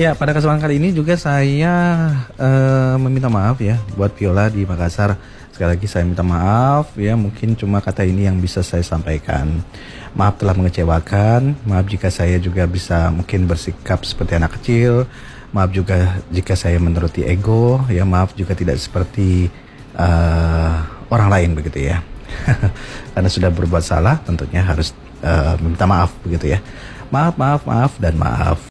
Ya, pada kesempatan kali ini juga saya uh, meminta maaf ya buat Viola di Makassar. Sekali lagi saya minta maaf ya, mungkin cuma kata ini yang bisa saya sampaikan. Maaf telah mengecewakan, maaf jika saya juga bisa mungkin bersikap seperti anak kecil. Maaf juga jika saya menuruti ego, ya maaf juga tidak seperti uh, orang lain begitu ya. Karena sudah berbuat salah, tentunya harus eh, uh, minta maaf begitu ya. Maaf, maaf, maaf dan maaf.